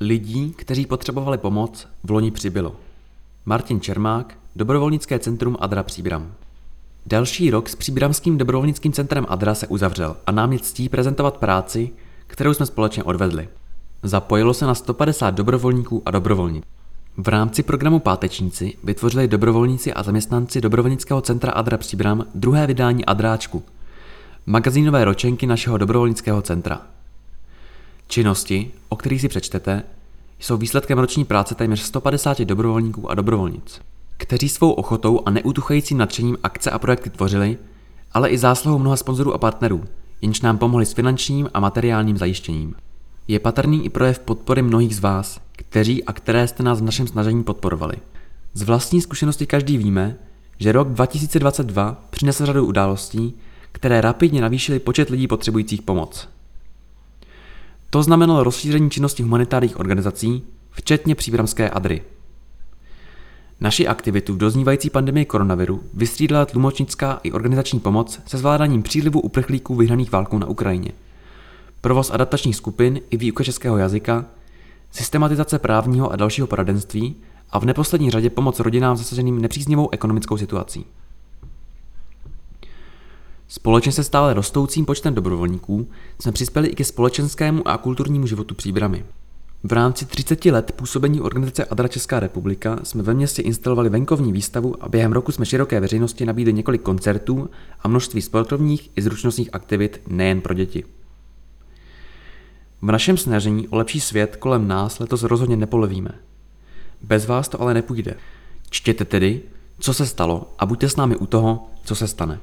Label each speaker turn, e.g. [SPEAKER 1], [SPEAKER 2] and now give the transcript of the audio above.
[SPEAKER 1] Lidí, kteří potřebovali pomoc, v loni přibylo. Martin Čermák, Dobrovolnické centrum Adra Příbram. Další rok s Příbramským dobrovolnickým centrem Adra se uzavřel a nám je ctí prezentovat práci, kterou jsme společně odvedli. Zapojilo se na 150 dobrovolníků a dobrovolník. V rámci programu Pátečníci vytvořili dobrovolníci a zaměstnanci Dobrovolnického centra Adra Příbram druhé vydání Adráčku, magazínové ročenky našeho dobrovolnického centra. Činnosti, o kterých si přečtete, jsou výsledkem roční práce téměř 150 dobrovolníků a dobrovolnic, kteří svou ochotou a neutuchajícím nadšením akce a projekty tvořili, ale i zásluhou mnoha sponzorů a partnerů, jenž nám pomohli s finančním a materiálním zajištěním. Je patrný i projev podpory mnohých z vás, kteří a které jste nás v našem snažení podporovali. Z vlastní zkušenosti každý víme, že rok 2022 přinesl řadu událostí, které rapidně navýšily počet lidí potřebujících pomoc. To znamenalo rozšíření činnosti humanitárních organizací, včetně příbramské Adry. Naši aktivitu v doznívající pandemii koronaviru vystřídala tlumočnická i organizační pomoc se zvládáním přílivu uprchlíků vyhnaných válkou na Ukrajině. Provoz adaptačních skupin i výuka českého jazyka, systematizace právního a dalšího poradenství a v neposlední řadě pomoc rodinám zasaženým nepříznivou ekonomickou situací. Společně se stále rostoucím počtem dobrovolníků jsme přispěli i ke společenskému a kulturnímu životu příbramy. V rámci 30 let působení organizace Adra Česká republika jsme ve městě instalovali venkovní výstavu a během roku jsme široké veřejnosti nabídli několik koncertů a množství sportovních i zručnostních aktivit nejen pro děti. V našem snažení o lepší svět kolem nás letos rozhodně nepolevíme. Bez vás to ale nepůjde. Čtěte tedy, co se stalo a buďte s námi u toho, co se stane.